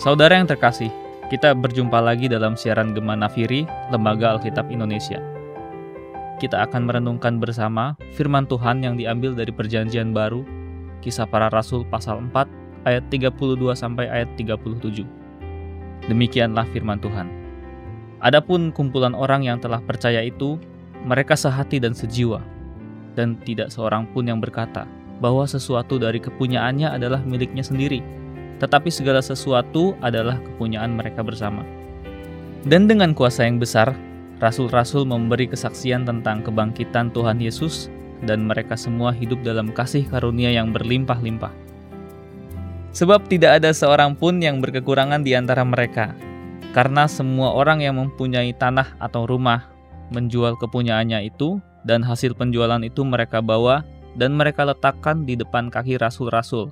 Saudara yang terkasih, kita berjumpa lagi dalam siaran Gema Nafiri, Lembaga Alkitab Indonesia. Kita akan merenungkan bersama firman Tuhan yang diambil dari Perjanjian Baru, Kisah Para Rasul pasal 4 ayat 32 sampai ayat 37. Demikianlah firman Tuhan. Adapun kumpulan orang yang telah percaya itu, mereka sehati dan sejiwa, dan tidak seorang pun yang berkata bahwa sesuatu dari kepunyaannya adalah miliknya sendiri tetapi segala sesuatu adalah kepunyaan mereka bersama. Dan dengan kuasa yang besar, rasul-rasul memberi kesaksian tentang kebangkitan Tuhan Yesus, dan mereka semua hidup dalam kasih karunia yang berlimpah-limpah. Sebab tidak ada seorang pun yang berkekurangan di antara mereka, karena semua orang yang mempunyai tanah atau rumah menjual kepunyaannya itu, dan hasil penjualan itu mereka bawa dan mereka letakkan di depan kaki rasul-rasul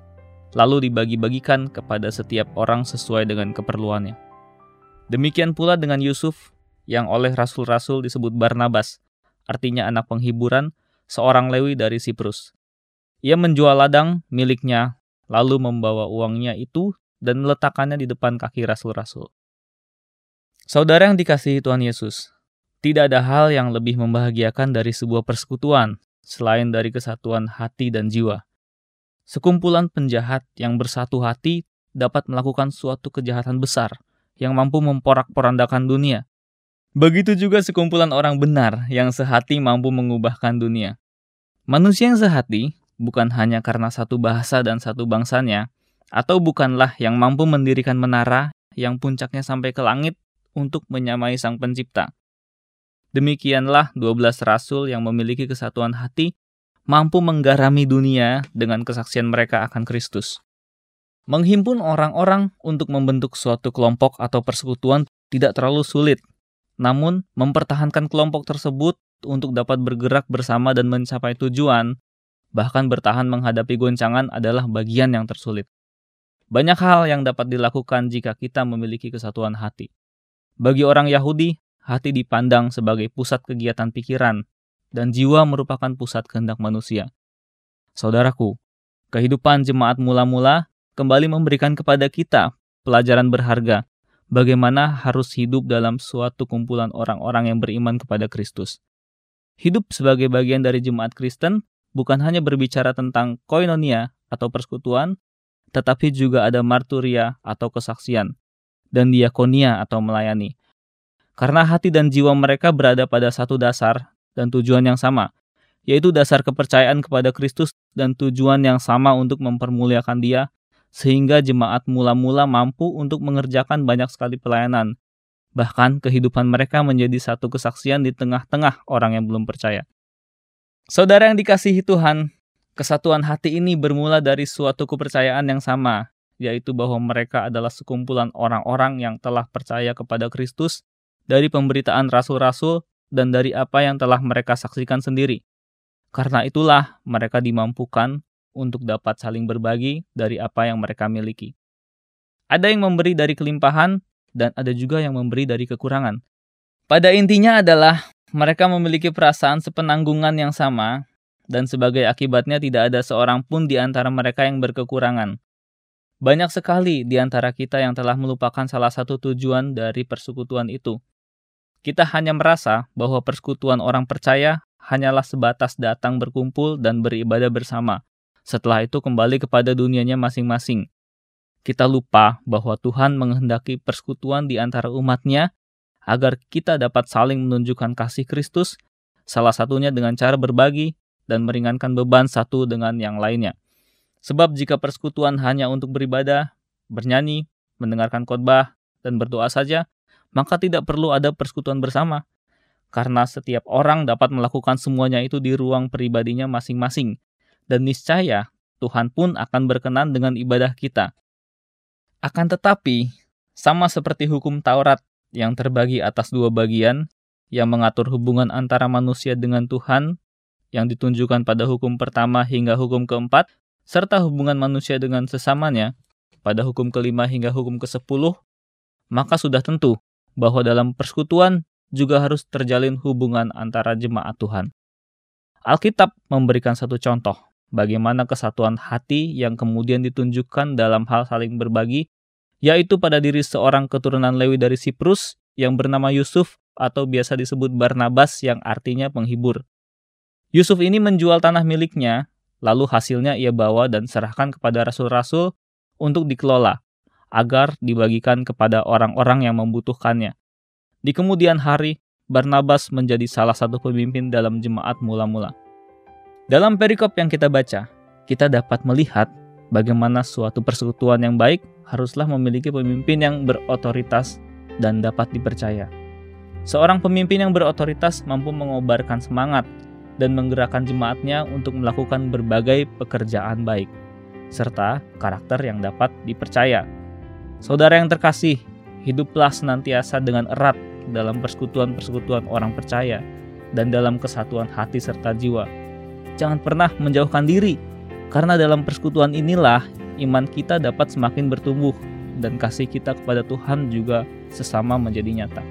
lalu dibagi-bagikan kepada setiap orang sesuai dengan keperluannya. Demikian pula dengan Yusuf, yang oleh rasul-rasul disebut Barnabas, artinya anak penghiburan, seorang Lewi dari Siprus. Ia menjual ladang miliknya, lalu membawa uangnya itu dan meletakkannya di depan kaki rasul-rasul. Saudara yang dikasihi Tuhan Yesus, tidak ada hal yang lebih membahagiakan dari sebuah persekutuan selain dari kesatuan hati dan jiwa. Sekumpulan penjahat yang bersatu hati dapat melakukan suatu kejahatan besar yang mampu memporak-porandakan dunia. Begitu juga sekumpulan orang benar yang sehati mampu mengubahkan dunia. Manusia yang sehati bukan hanya karena satu bahasa dan satu bangsanya, atau bukanlah yang mampu mendirikan menara yang puncaknya sampai ke langit untuk menyamai Sang Pencipta. Demikianlah 12 rasul yang memiliki kesatuan hati mampu menggarami dunia dengan kesaksian mereka akan Kristus. Menghimpun orang-orang untuk membentuk suatu kelompok atau persekutuan tidak terlalu sulit, namun mempertahankan kelompok tersebut untuk dapat bergerak bersama dan mencapai tujuan, bahkan bertahan menghadapi goncangan adalah bagian yang tersulit. Banyak hal yang dapat dilakukan jika kita memiliki kesatuan hati. Bagi orang Yahudi, hati dipandang sebagai pusat kegiatan pikiran, dan jiwa merupakan pusat kehendak manusia. Saudaraku, kehidupan jemaat mula-mula kembali memberikan kepada kita pelajaran berharga bagaimana harus hidup dalam suatu kumpulan orang-orang yang beriman kepada Kristus. Hidup sebagai bagian dari jemaat Kristen bukan hanya berbicara tentang koinonia atau persekutuan, tetapi juga ada marturia atau kesaksian, dan diakonia atau melayani. Karena hati dan jiwa mereka berada pada satu dasar dan tujuan yang sama, yaitu dasar kepercayaan kepada Kristus dan tujuan yang sama untuk mempermuliakan Dia, sehingga jemaat mula-mula mampu untuk mengerjakan banyak sekali pelayanan. Bahkan kehidupan mereka menjadi satu kesaksian di tengah-tengah orang yang belum percaya. Saudara yang dikasihi Tuhan, kesatuan hati ini bermula dari suatu kepercayaan yang sama, yaitu bahwa mereka adalah sekumpulan orang-orang yang telah percaya kepada Kristus dari pemberitaan rasul-rasul dan dari apa yang telah mereka saksikan sendiri. Karena itulah mereka dimampukan untuk dapat saling berbagi dari apa yang mereka miliki. Ada yang memberi dari kelimpahan dan ada juga yang memberi dari kekurangan. Pada intinya adalah mereka memiliki perasaan sepenanggungan yang sama dan sebagai akibatnya tidak ada seorang pun di antara mereka yang berkekurangan. Banyak sekali di antara kita yang telah melupakan salah satu tujuan dari persekutuan itu, kita hanya merasa bahwa persekutuan orang percaya hanyalah sebatas datang berkumpul dan beribadah bersama. Setelah itu kembali kepada dunianya masing-masing. Kita lupa bahwa Tuhan menghendaki persekutuan di antara umatnya agar kita dapat saling menunjukkan kasih Kristus, salah satunya dengan cara berbagi dan meringankan beban satu dengan yang lainnya. Sebab jika persekutuan hanya untuk beribadah, bernyanyi, mendengarkan khotbah, dan berdoa saja, maka tidak perlu ada persekutuan bersama. Karena setiap orang dapat melakukan semuanya itu di ruang pribadinya masing-masing. Dan niscaya Tuhan pun akan berkenan dengan ibadah kita. Akan tetapi, sama seperti hukum Taurat yang terbagi atas dua bagian, yang mengatur hubungan antara manusia dengan Tuhan, yang ditunjukkan pada hukum pertama hingga hukum keempat, serta hubungan manusia dengan sesamanya, pada hukum kelima hingga hukum ke sepuluh, maka sudah tentu bahwa dalam persekutuan juga harus terjalin hubungan antara jemaat Tuhan. Alkitab memberikan satu contoh bagaimana kesatuan hati yang kemudian ditunjukkan dalam hal saling berbagi yaitu pada diri seorang keturunan Lewi dari Siprus yang bernama Yusuf atau biasa disebut Barnabas yang artinya penghibur. Yusuf ini menjual tanah miliknya, lalu hasilnya ia bawa dan serahkan kepada rasul-rasul untuk dikelola, agar dibagikan kepada orang-orang yang membutuhkannya. Di kemudian hari, Barnabas menjadi salah satu pemimpin dalam jemaat mula-mula. Dalam perikop yang kita baca, kita dapat melihat bagaimana suatu persekutuan yang baik haruslah memiliki pemimpin yang berotoritas dan dapat dipercaya. Seorang pemimpin yang berotoritas mampu mengobarkan semangat dan menggerakkan jemaatnya untuk melakukan berbagai pekerjaan baik, serta karakter yang dapat dipercaya. Saudara yang terkasih, hiduplah senantiasa dengan erat dalam persekutuan-persekutuan orang percaya dan dalam kesatuan hati serta jiwa. Jangan pernah menjauhkan diri, karena dalam persekutuan inilah iman kita dapat semakin bertumbuh dan kasih kita kepada Tuhan juga sesama menjadi nyata.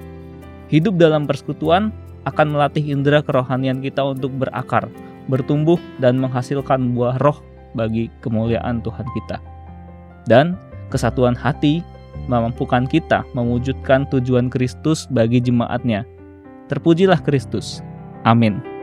Hidup dalam persekutuan akan melatih indera kerohanian kita untuk berakar, bertumbuh, dan menghasilkan buah roh bagi kemuliaan Tuhan kita. Dan kesatuan hati memampukan kita mewujudkan tujuan Kristus bagi jemaatnya. Terpujilah Kristus. Amin.